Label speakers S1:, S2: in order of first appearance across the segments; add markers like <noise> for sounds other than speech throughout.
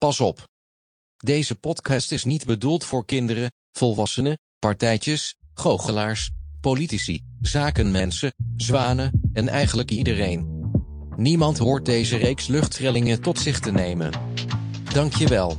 S1: Pas op. Deze podcast is niet bedoeld voor kinderen, volwassenen, partijtjes, goochelaars, politici, zakenmensen, zwanen en eigenlijk iedereen. Niemand hoort deze reeks luchttrillingen tot zich te nemen. Dankjewel.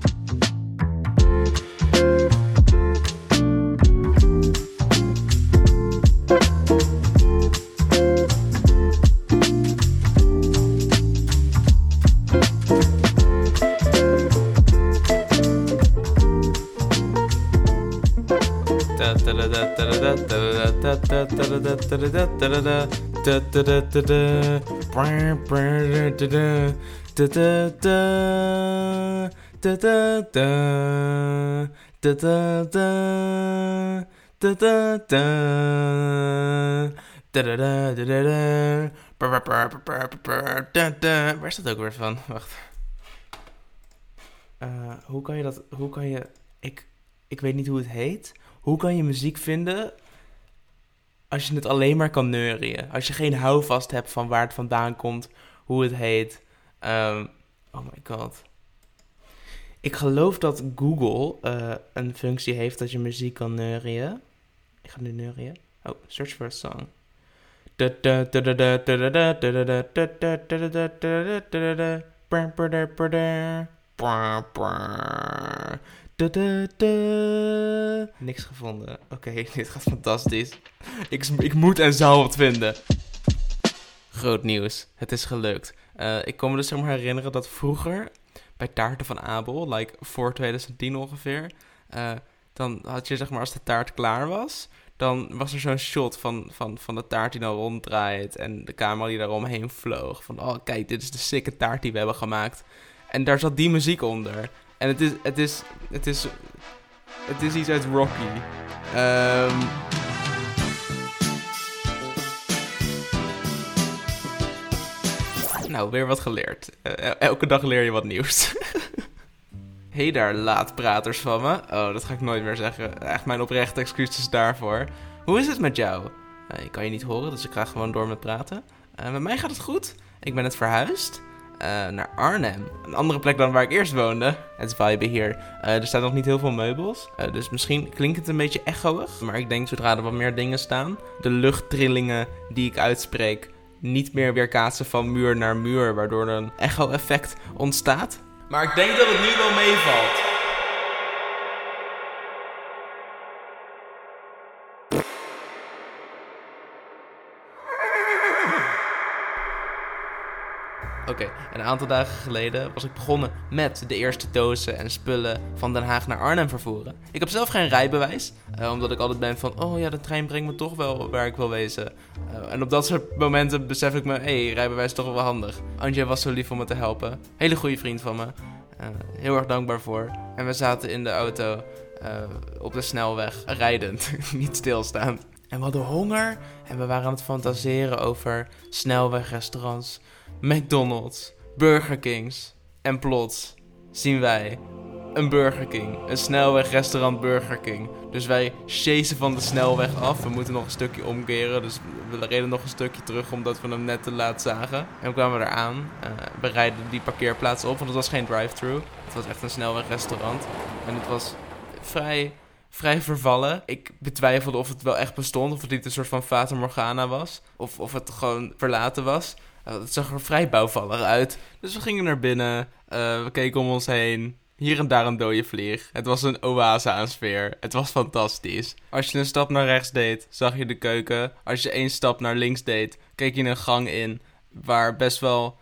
S2: Waar is dat ook weer van? Wacht. Uh, hoe kan je dat... Hoe kan je... Ik, ik weet niet hoe het heet. Hoe kan je muziek vinden als je het alleen maar kan neurien? Als je geen houvast hebt van waar het vandaan komt, hoe het heet. Um, oh my god. Ik geloof dat Google uh, een functie heeft dat je muziek kan neurien. Ik ga nu neurien. Oh, search for a song. Niks gevonden. Oké, <laughs> dit gaat fantastisch. Ik, ik moet en zou het vinden. Groot nieuws. Het is gelukt. Uh, ik kon me dus zeg herinneren dat vroeger bij taarten van Abel, like voor 2010 ongeveer, uh, dan had je zeg maar als de taart klaar was, dan was er zo'n shot van, van, van de taart die dan ronddraait en de camera die daaromheen vloog. Van, oh kijk, dit is de sikke taart die we hebben gemaakt. En daar zat die muziek onder. En het is, het is, het is, het is iets uit Rocky. Um, nou, weer wat geleerd. Uh, elke dag leer je wat nieuws. <laughs> hey daar, laatpraters van me. Oh, dat ga ik nooit meer zeggen. Echt mijn oprechte excuses daarvoor. Hoe is het met jou? Uh, ik kan je niet horen, dus ik ga gewoon door met praten. Uh, met mij gaat het goed. Ik ben net verhuisd. Uh, naar Arnhem. Een andere plek dan waar ik eerst woonde. Het vibe hier. Uh, er staan nog niet heel veel meubels. Uh, dus misschien klinkt het een beetje echoig. Maar ik denk zodra er wat meer dingen staan. De luchttrillingen die ik uitspreek. Niet meer weerkaatsen van muur naar muur. Waardoor er een echo-effect ontstaat. Maar ik denk dat het nu wel meevalt. Oké, een aantal dagen geleden was ik begonnen met de eerste dozen en spullen van Den Haag naar Arnhem vervoeren. Ik heb zelf geen rijbewijs, uh, omdat ik altijd ben van, oh ja, de trein brengt me toch wel waar ik wil wezen. Uh, en op dat soort momenten besef ik me, hé, hey, rijbewijs is toch wel handig. Anje was zo lief om me te helpen. Hele goede vriend van me. Uh, heel erg dankbaar voor. En we zaten in de auto op de snelweg, rijdend, <laughs> niet stilstaand. En we hadden honger en we waren aan het fantaseren over snelwegrestaurants McDonald's, Burger Kings. En plots zien wij een Burger King. Een snelwegrestaurant Burger King. Dus wij chasen van de snelweg af. We moeten nog een stukje omkeren. Dus we reden nog een stukje terug omdat we hem net te laat zagen. En we kwamen eraan. Uh, we rijden die parkeerplaats op. Want het was geen drive-thru. Het was echt een snelwegrestaurant. En het was vrij, vrij vervallen. Ik betwijfelde of het wel echt bestond. Of het niet een soort van Fata Morgana was. Of, of het gewoon verlaten was. Uh, het zag er vrij bouwvallig uit. Dus we gingen naar binnen. Uh, we keken om ons heen. Hier en daar een dode vlieg. Het was een oase aan sfeer. Het was fantastisch. Als je een stap naar rechts deed, zag je de keuken. Als je één stap naar links deed, keek je een gang in. Waar best wel.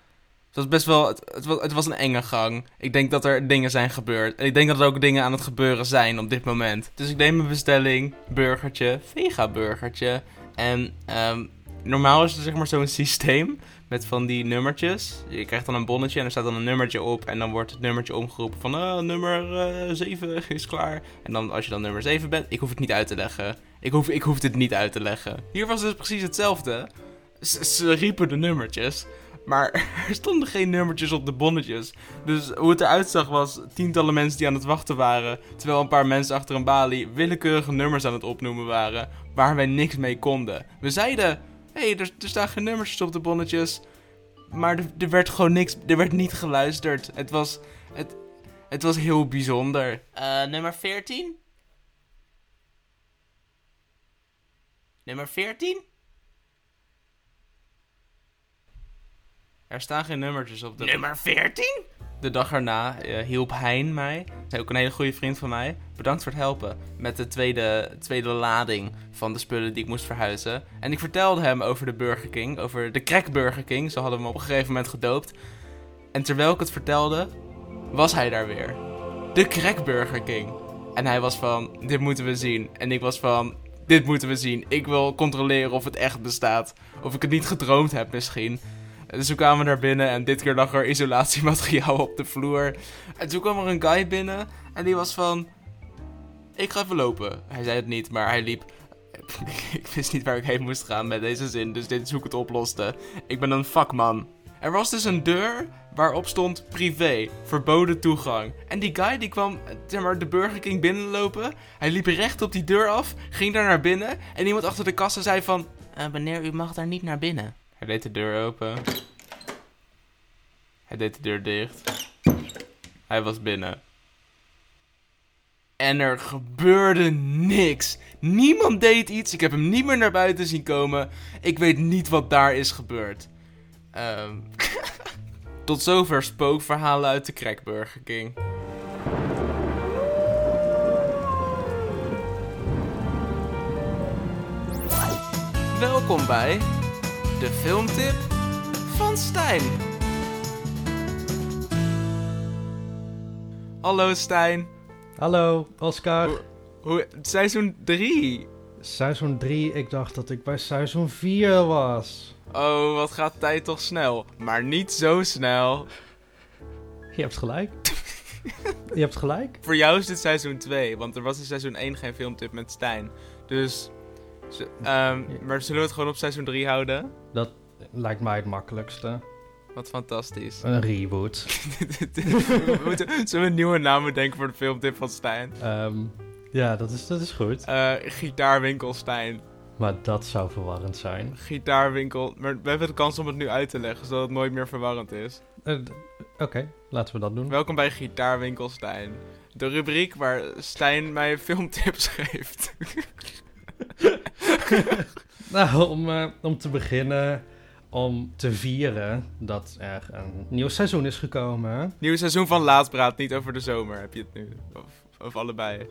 S2: Het was best wel. Het, het, was, het een enge gang. Ik denk dat er dingen zijn gebeurd. En ik denk dat er ook dingen aan het gebeuren zijn op dit moment. Dus ik neem mijn bestelling. Burgertje. Vega burgertje. En um, normaal is er zeg maar zo'n systeem met van die nummertjes. Je krijgt dan een bonnetje en er staat dan een nummertje op. En dan wordt het nummertje omgeroepen van uh, nummer uh, 7 <laughs> is klaar. En dan als je dan nummer 7 bent, ik hoef het niet uit te leggen. Ik hoef, ik hoef dit niet uit te leggen. Hier was het dus precies hetzelfde. ze riepen de nummertjes. Maar <laughs> er stonden geen nummertjes op de bonnetjes. Dus hoe het eruit zag was tientallen mensen die aan het wachten waren. Terwijl een paar mensen achter een balie willekeurige nummers aan het opnoemen waren. Waar wij niks mee konden. We zeiden hey, er, staan geen nummertjes op de bonnetjes. Maar er, er, werd gewoon niks, er werd niet geluisterd. Het was, het, Het was heel bijzonder. Eh, nummer 14? Nummer 14? Er staan geen nummertjes op de... Nummer 14? De dag erna eh, hielp Hein mij, hij ook een hele goede vriend van mij. Bedankt voor het helpen met de tweede, tweede lading van de spullen die ik moest verhuizen. En ik vertelde hem over de Burger King, over de Crack Burger King. Zo hadden hem op een gegeven moment gedoopt. En terwijl ik het vertelde, was hij daar weer. De Crack Burger King. En hij was van, dit moeten we zien. En ik was van, dit moeten we zien. Ik wil controleren of het echt bestaat. Of ik het niet gedroomd heb misschien. Dus toen kwamen we naar binnen en dit keer lag er isolatiemateriaal op de vloer. En toen kwam er een guy binnen en die was van... Ik ga even lopen. Hij zei het niet, maar hij liep... <laughs> ik wist niet waar ik heen moest gaan met deze zin, dus dit is hoe ik het oploste. Ik ben een vakman. Er was dus een deur waarop stond privé, verboden toegang. En die guy die kwam zeg maar, de Burger King binnenlopen. Hij liep recht op die deur af, ging daar naar binnen. En iemand achter de kassa zei van... "Eh, meneer, u mag daar niet naar binnen. Hij deed de deur open. Hij deed de deur dicht. Hij was binnen. En er gebeurde niks. Niemand deed iets. Ik heb hem niet meer naar buiten zien komen. Ik weet niet wat daar is gebeurd. Ehm <laughs> Tot zover spookverhalen uit de Crackburger King. Welkom bij de filmtip van Stijn. Hallo Stijn.
S3: Hallo, Oscar.
S2: Hoe, hoe, seizoen 3.
S3: Seizoen 3, ik dacht dat ik bij seizoen 4 was.
S2: Oh, wat gaat tijd toch snel. Maar niet zo snel.
S3: Je hebt gelijk. Je hebt gelijk.
S2: Voor jou is dit seizoen 2, want er was in seizoen 1 geen filmtip met Stijn. Dus, z- ehm, maar zullen we het gewoon op seizoen 3 houden?
S3: Dat lijkt mij het makkelijkste.
S2: Wat fantastisch.
S3: Een reboot. <laughs>
S2: we moeten, zullen we een nieuwe naam bedenken voor de filmtip van Stijn?
S3: Ehm, ja, dat is, dat is goed.
S2: Eh, gitaarwinkel Stijn.
S3: Maar dat zou verwarrend zijn.
S2: Gitaarwinkel. Maar we hebben de kans om het nu uit te leggen, zodat het nooit meer verwarrend is.
S3: Eh, Oké, laten we dat doen.
S2: Welkom bij Gitaarwinkel Stijn. De rubriek waar Stijn mij filmtips <laughs> geeft. <laughs>
S3: Nou, om, eh, om te beginnen, om te vieren dat er een nieuw seizoen is gekomen.
S2: Nieuw seizoen van Laatpraat, niet over de zomer heb je het nu. Of, of allebei.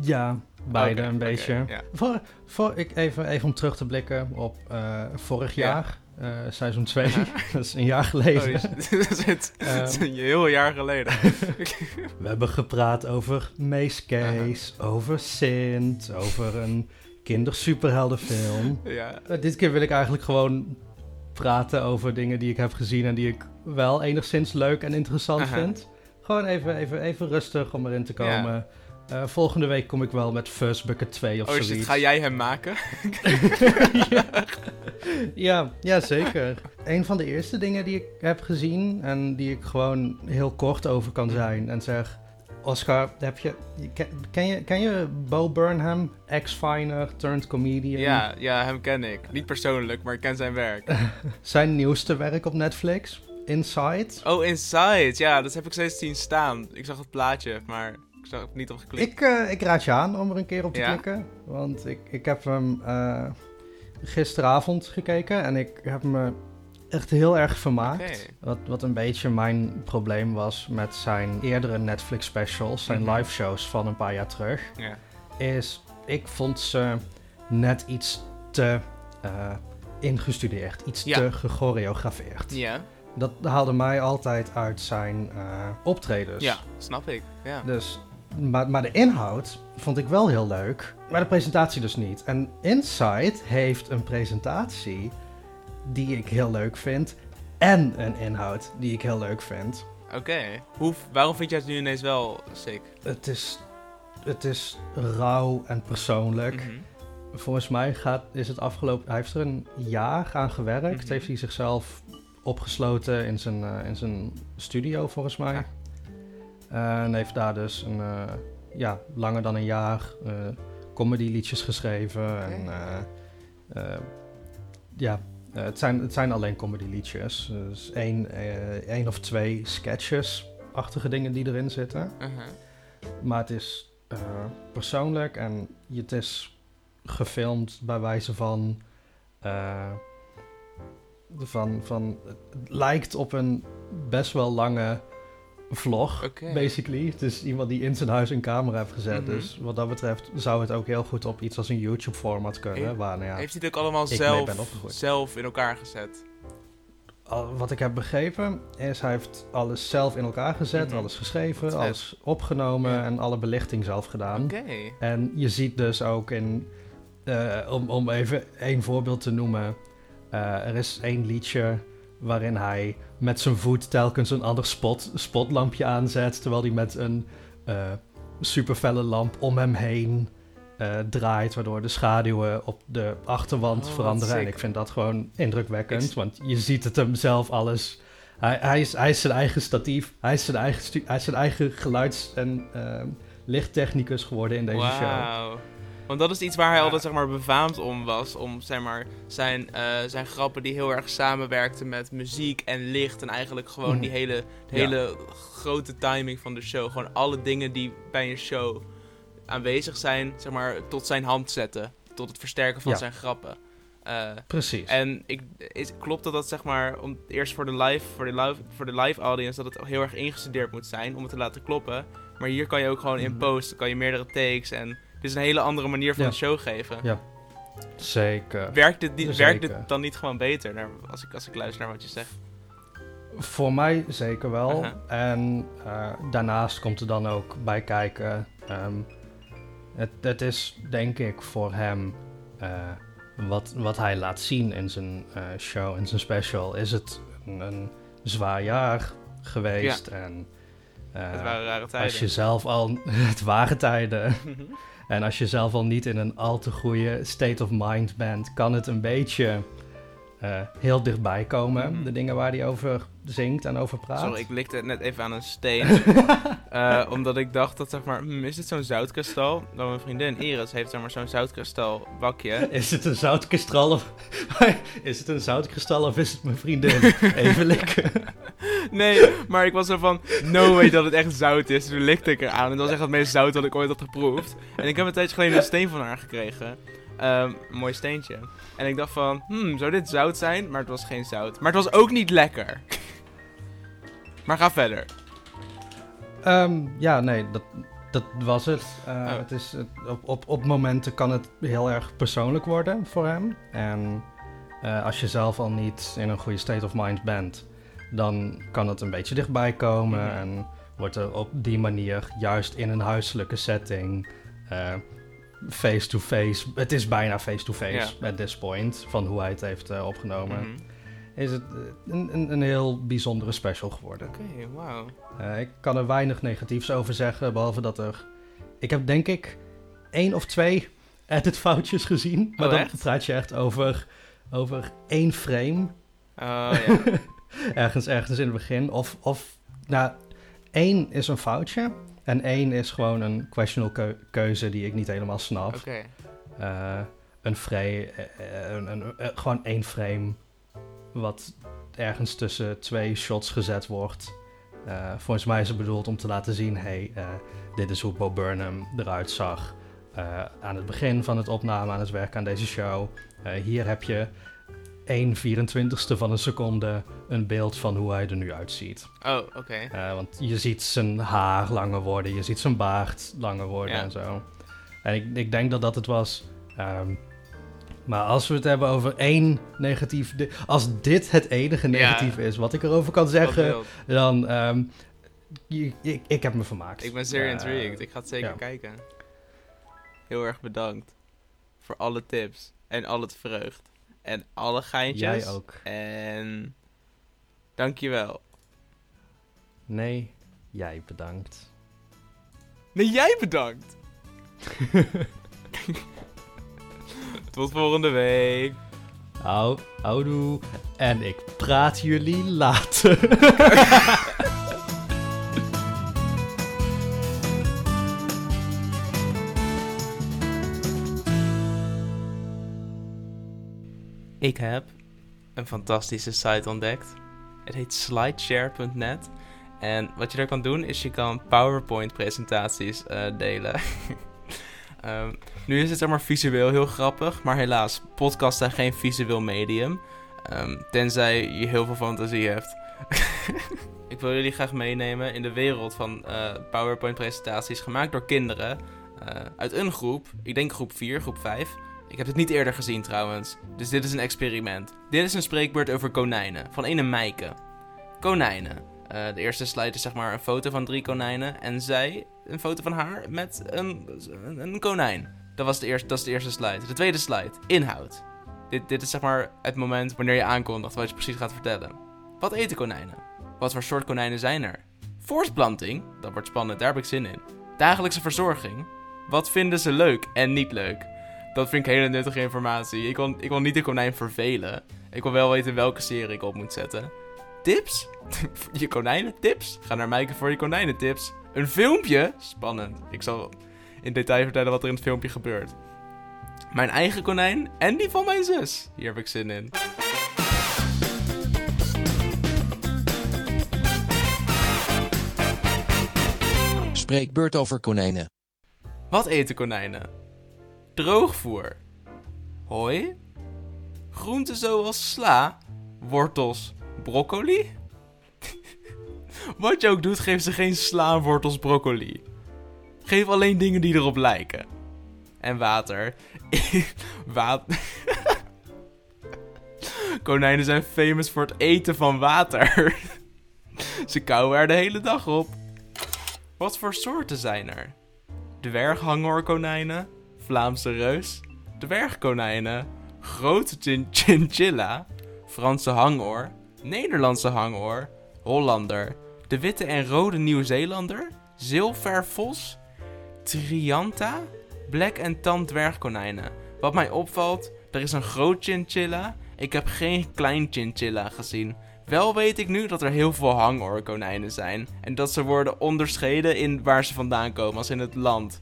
S3: Ja, beide een beetje.
S2: ja.
S3: Voor, voor ik even, even om terug te blikken op eh, vorig
S2: Ja.
S3: jaar, eh, seizoen 2.
S2: Aha. <laughs>
S3: dat is een jaar
S2: Oh,
S3: geleden. <laughs>
S2: is- dit is het.
S3: Ehm.
S2: Een heel jaar geleden.
S3: We hebben gepraat over Mace Case, over Sint, over een kindersuperheldenfilm.
S2: ja.
S3: Uh, dit keer wil ik eigenlijk gewoon praten over dingen die ik heb gezien en die ik wel enigszins leuk en interessant
S2: Aha.
S3: vind. Gewoon even, even, even rustig om erin te komen. Eh, volgende week kom ik wel met First Bucket 2 of
S2: Oh
S3: zoiets.
S2: ga jij hem maken?
S3: ja. <laughs> ja, ja, zeker. Een van de eerste dingen die ik heb gezien en die ik gewoon heel kort over kan zijn en zeg... Oscar, heb je, ken, je, ken je Bo Burnham, ex-finer turned comedian?
S2: Ja, ja, hem ken ik. Niet persoonlijk, maar ik ken zijn werk. <laughs>
S3: Zijn nieuwste werk op Netflix, Inside.
S2: Oh, Inside. Ja, dat heb ik steeds zien staan. Ik zag het plaatje, maar ik zag het niet op geklikt.
S3: Ik, eh, ik raad je aan om er een keer op te
S2: Ja?
S3: klikken. Want ik, ik heb hem eh, gisteravond gekeken en ik heb me echt heel erg vermaakt. Wat, wat een beetje mijn probleem was met zijn eerdere Netflix specials, zijn
S2: Mhm.
S3: live shows van een paar jaar terug, is ik vond ze net iets te eh, ingestudeerd, iets
S2: Ja.
S3: te gechoreografeerd.
S2: Ja,
S3: Dat haalde mij altijd uit zijn eh, optredens.
S2: ja, snap ik. Ja.
S3: Dus, maar, maar de inhoud vond ik wel heel leuk, maar de presentatie dus niet. En Inside heeft een presentatie die ik heel leuk vind en een inhoud die ik heel leuk vind.
S2: Oké. Hoe, waarom vind jij het nu ineens wel sick?
S3: Het is, het is rauw en persoonlijk.
S2: Mhm.
S3: Volgens mij gaat, is het afgelopen... Hij heeft er een jaar aan gewerkt.
S2: Mhm.
S3: Heeft hij zichzelf opgesloten in zijn, eh, in zijn studio, volgens mij.
S2: Ja.
S3: en heeft daar dus een, eh, ja, langer dan een jaar eh comedy liedjes geschreven. En ja, eh, het, zijn, het zijn alleen comedy liedjes. Dus één, eh, één of twee sketches achtige dingen die erin zitten.
S2: Uh-huh.
S3: Maar het is eh, persoonlijk en het is gefilmd bij wijze van. van, van. Het lijkt op een best wel lange vlog, basically. Het is iemand die in zijn huis een camera heeft gezet.
S2: Mhm.
S3: Dus wat dat betreft zou het ook heel goed op iets als een YouTube-format kunnen.
S2: Heeft-
S3: waar, nou ja,
S2: Heeft hij het ook allemaal zelf, zelf in elkaar gezet?
S3: al- wat ik heb begrepen is, hij heeft alles zelf in elkaar gezet,
S2: Mhm.
S3: alles geschreven, alles opgenomen
S2: Ja.
S3: en alle belichting zelf gedaan.
S2: Oké.
S3: En je ziet dus ook in, eh, om, om even één voorbeeld te noemen, eh, er is één liedje waarin hij met zijn voet telkens een ander spot, spotlampje aanzet, terwijl hij met een eh superfelle lamp om hem heen eh, draait, waardoor de schaduwen op de achterwand
S2: Oh,
S3: veranderen. En ik vind dat gewoon indrukwekkend,
S2: Ik-
S3: want je ziet het hem zelf alles. Hij, hij, is, hij is zijn eigen statief, hij is zijn eigen, hij is zijn eigen geluids- en eh, lichttechnicus geworden in deze show.
S2: Want dat is iets waar hij
S3: Ja.
S2: altijd zeg maar befaamd om was. Om zeg maar zijn, eh, zijn grappen die heel erg samenwerkten met muziek en licht. En eigenlijk gewoon
S3: Mhm.
S2: die hele, de
S3: Ja.
S2: hele grote timing van de show. Gewoon alle dingen die bij een show aanwezig zijn, zeg maar, tot zijn hand zetten. Tot het versterken van
S3: Ja.
S2: zijn grappen. Eh,
S3: Precies.
S2: en ik, is, klopt dat dat zeg maar, om, eerst voor de, live, voor, de live, voor de live audience, dat het heel erg ingestudeerd moet zijn om het te laten kloppen. Maar hier kan je ook gewoon in
S3: Mhm.
S2: post, kan je meerdere takes en dit is een hele andere manier van
S3: Ja.
S2: de show geven.
S3: Ja. Zeker.
S2: Werkt, dit, niet-
S3: Zeker.
S2: werkt dit dan niet gewoon beter, naar, als, ik, als ik luister naar wat je zegt?
S3: Voor mij zeker wel. En eh, daarnaast komt er dan ook bij kijken. ehm, het, het is denk ik voor hem eh, wat, wat hij laat zien in zijn eh, show, in zijn special. Is het een, een zwaar jaar geweest. En
S2: het waren rare tijden.
S3: als je zelf al. <laughs> Het waren tijden. En als je zelf al niet in een al te goede state of mind bent, kan het een beetje eh, heel dichtbij komen.
S2: Mhm.
S3: De dingen waar hij over zingt en over praat.
S2: Sorry, ik likte net even aan een steen. <laughs> Eh, omdat ik dacht dat, zeg maar, hmm, is dit zo'n zoutkristal? Dan mijn vriendin Iris heeft, zeg maar, zo'n zoutkristal bakje. <laughs>
S3: Is het een zoutkristal of... <laughs> is het een zoutkristal of is het mijn vriendin? Even likken.
S2: Nee, maar ik was zo van, no way dat het echt zout is. Toen likte ik eraan en dat was echt het meest zout dat ik ooit had geproefd. En ik heb een tijdje geleden een steen van haar gekregen. Ehm, een mooi steentje. En ik dacht van, hmm, zou dit zout zijn? Maar het was geen zout. Maar het was ook niet lekker. maar ga verder.
S3: Ehm, ja, nee, dat, dat was het. Eh,
S2: Oh.
S3: het is, op, op, op momenten kan het heel erg persoonlijk worden voor hem. En eh, als je zelf al niet in een goede state of mind bent, dan kan het een beetje dichtbij komen.
S2: Mhm.
S3: En wordt er op die manier, juist in een huiselijke setting, eh, face-to-face, het is bijna face-to-face at this point, van hoe hij het heeft eh, opgenomen,
S2: Mhm.
S3: is het eh, een, een, een heel bijzondere special geworden.
S2: Oké, wauw.
S3: Eh, ik kan er weinig negatiefs over zeggen, behalve dat er... Ik heb denk ik één of twee <laughs> editfoutjes gezien. Maar
S2: Oh,
S3: dan praat je echt over, over één frame.
S2: Oh ja. <laughs> <laughs>
S3: ergens, ergens in het begin. Of, of, nou, één is een foutje. En één is gewoon een questionable keu- keuze die ik niet helemaal snap.
S2: Oké.
S3: Eh, een frame, eh, een, een- eh, gewoon één frame wat ergens tussen twee shots gezet wordt. Volgens mij is het bedoeld om te laten zien, hey, dit is hoe Bo Burnham eruit zag aan het begin van het opname, aan het werk aan deze show. Hier heb je 1 24ste van een seconde een beeld van hoe hij er nu uitziet.
S2: Oh, oké.
S3: Eh, want je ziet zijn haar langer worden, je ziet zijn baard langer worden
S2: Ja.
S3: en zo. En ik, ik denk dat dat het was. Ehm, maar als we het hebben over één negatief... Als dit het enige
S2: Ja.
S3: negatief is wat ik erover kan zeggen, dan... ehm, je- ik, ik heb me vermaakt.
S2: Ik ben zeer intrigued. Ik ga het zeker
S3: ja.
S2: kijken. Heel erg bedankt. Voor alle tips. En al het vreugd. En alle geintjes.
S3: Jij ook.
S2: En... Dankjewel.
S3: Nee, jij bedankt.
S2: Nee, jij bedankt. <laughs> Tot volgende week.
S3: Hou, houdoe. En ik praat jullie later. <laughs>
S2: Ik heb een fantastische site ontdekt. Het heet slideshare.net. En wat je daar kan doen, is je kan PowerPoint-presentaties eh, delen. <laughs> Ehm, nu is het maar visueel heel grappig, maar helaas, podcasts zijn geen visueel medium. Ehm, tenzij je heel veel fantasie hebt. <laughs> ik wil jullie graag meenemen in de wereld van eh, PowerPoint-presentaties gemaakt door kinderen. eh, uit een groep, ik denk groep 4, groep 5. Ik heb het niet eerder gezien trouwens, dus dit is een experiment. Dit is een spreekbeurt over konijnen, van ene Meike. Konijnen. Eh, de eerste slide is zeg maar een foto van drie konijnen en zij een foto van haar met een, een, konijn. Dat, was de eerste, dat is de eerste slide. De tweede slide, inhoud. Dit, dit is zeg maar het moment wanneer je aankondigt wat je precies gaat vertellen. Wat eten konijnen? Wat voor soort konijnen zijn er? Voortplanting, dat wordt spannend, daar heb ik zin in. Dagelijkse verzorging. Wat vinden ze leuk en niet leuk? Dat vind ik hele nuttige informatie. Ik wil, ik wil niet de konijn vervelen. Ik wil wel weten welke serie ik op moet zetten. Tips? <laughs> je konijnentips? Ga naar Mijken voor je konijnentips. Een filmpje? Spannend. Ik zal in detail vertellen wat er in het filmpje gebeurt. Mijn eigen konijn en die van mijn zus. Hier heb ik zin in.
S1: Spreekbeurt over konijnen.
S2: Wat eten konijnen? Droogvoer. Hooi. Groenten zoals sla, wortels, broccoli. <laughs> Wat je ook doet, geef ze geen sla, wortels, broccoli. Geef alleen dingen die erop lijken. En water. <laughs> water. <laughs> Konijnen zijn famous voor het eten van water. ze kauwen er de hele dag op. Wat voor soorten zijn er? Dwerghangorkonijnen, Vlaamse reus, dwergkonijnen, grote chin <laughs> chinchilla, Franse hangoor, Nederlandse hangoor, Hollander, de witte en rode Nieuw-Zeelander, zilvervos, Trianta, black en tan dwergkonijnen. Wat mij opvalt, er is een groot chinchilla. Ik heb geen klein chinchilla gezien. Wel weet ik nu dat er heel veel hangoorkonijnen zijn. En dat ze worden onderscheiden in waar ze vandaan komen, als in het land.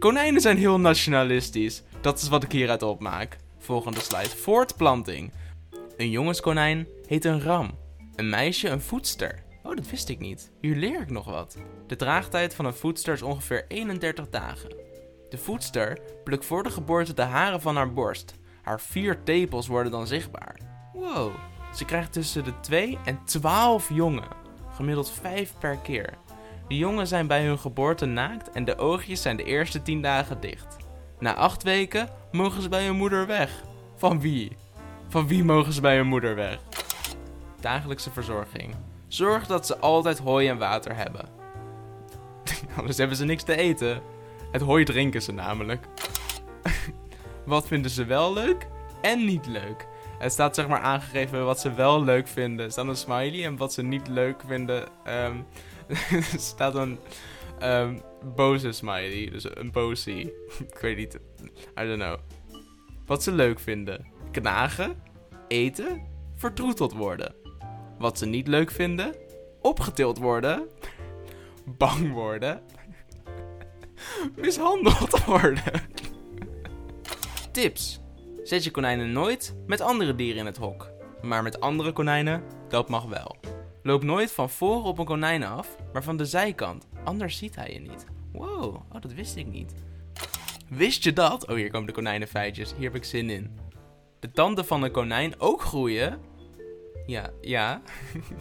S2: Konijnen zijn heel nationalistisch. Dat is wat ik hieruit opmaak. Volgende slide. Voortplanting. Een jongenskonijn heet een ram. Een meisje een voedster. Oh, dat wist ik niet. Hier leer ik nog wat. De draagtijd van een voedster is ongeveer 31 dagen. De voedster plukt voor de geboorte de haren van haar borst. Haar vier tepels worden dan zichtbaar. Wow. Ze krijgt tussen de 2 en 12 jongen. Gemiddeld 5 per keer. De jongen zijn bij hun geboorte naakt en de oogjes zijn de eerste 10 dagen dicht. Na 8 weken mogen ze bij hun moeder weg. Van wie? Van wie mogen ze bij hun moeder weg? Dagelijkse verzorging. Zorg dat ze altijd hooi en water hebben. <laughs> Anders hebben ze niks te eten. Het hooi drinken ze namelijk. <laughs> Wat vinden ze wel leuk en niet leuk? Het staat zeg maar aangegeven wat ze wel leuk vinden. Er staat een smiley en wat ze niet leuk vinden. ehm <laughs> staat een ehm, boze smiley. Dus een bozie. <laughs> Ik weet niet. I don't know. Wat ze leuk vinden. Knagen. Eten. Vertroeteld worden. Wat ze niet leuk vinden. Opgetild worden. Bang worden. <laughs> Mishandeld worden. Tips. Zet je konijnen nooit met andere dieren in het hok. Maar met andere konijnen, dat mag wel. Loop nooit van voren op een konijn af, maar van de zijkant. Anders ziet hij je niet. Wow, oh, dat wist ik niet. Wist je dat? Oh, hier komen de konijnenfeitjes. Hier heb ik zin in. De tanden van een konijn ook groeien? Ja, ja.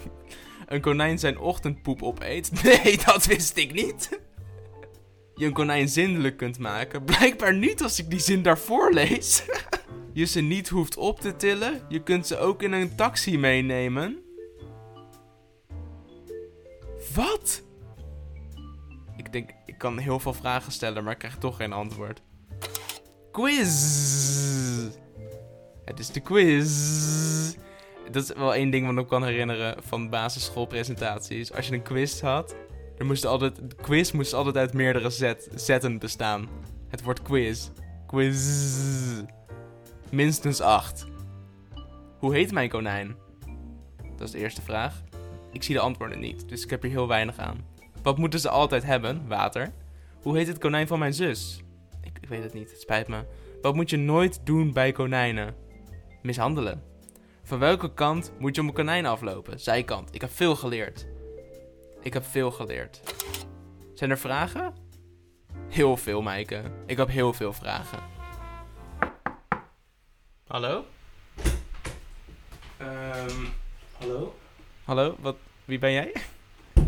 S2: <laughs> een konijn zijn ochtendpoep opeet? <laughs> Nee, dat wist ik niet. Je een konijn zindelijk kunt maken? Blijkbaar niet als ik die zin daarvoor lees. <laughs> je ze niet hoeft op te tillen. Je kunt ze ook in een taxi meenemen. Wat? Ik denk, ik kan heel veel vragen stellen, maar ik krijg toch geen antwoord. Quiz! Het is de quiz. Dat is wel één ding wat ik kan herinneren van basisschoolpresentaties. Als je een quiz had, dan moest altijd, de quiz moest altijd uit meerdere zet, zetten bestaan. Het woord quiz. Quiz. Minstens acht. Hoe heet mijn konijn? Dat is de eerste vraag. Ik zie de antwoorden niet, dus ik heb hier heel weinig aan. Wat moeten ze altijd hebben? Water. Hoe heet het konijn van mijn zus? Ik, ik weet het niet, het spijt me. Wat moet je nooit doen bij konijnen? Mishandelen. Van welke kant moet je om een konijn aflopen? Zijkant. Ik heb veel geleerd. Ik heb veel geleerd. Zijn er vragen? Heel veel, Maaike. Ik heb heel veel vragen. Hallo?
S4: Ehm, hallo?
S2: Hallo, wat, wie ben jij?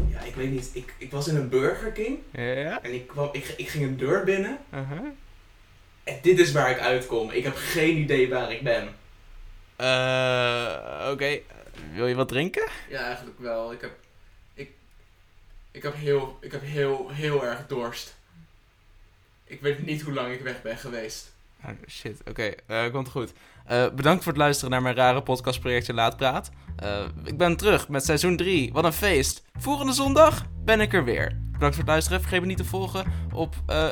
S4: Ja, ik weet niet. Ik, ik was in een Burger King
S2: Ja?
S4: en ik, kwam, ik, ik ging een deur binnen.
S2: Uh-huh.
S4: En dit is waar ik uitkom. Ik heb geen idee waar ik ben.
S2: Eh, oké. Wil je wat drinken?
S4: Ja, eigenlijk wel. Ik heb, ik, ik heb, heel, ik heb heel, heel erg dorst. Ik weet niet hoe lang ik weg ben geweest.
S2: Oh, shit, oké, eh, komt goed. Eh, bedankt voor het luisteren naar mijn rare podcastprojectje Laatpraat. Eh ik ben terug met seizoen 3. Wat een feest. Volgende zondag ben ik er weer. Bedankt voor het luisteren. Vergeet me niet te volgen op, eh,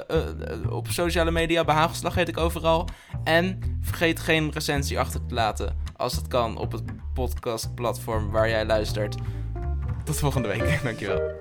S2: op sociale media. Behagelslag heet ik overal. En vergeet geen recensie achter te laten. Als het kan op het podcastplatform waar jij luistert. Tot volgende week. <laughs> Dankjewel.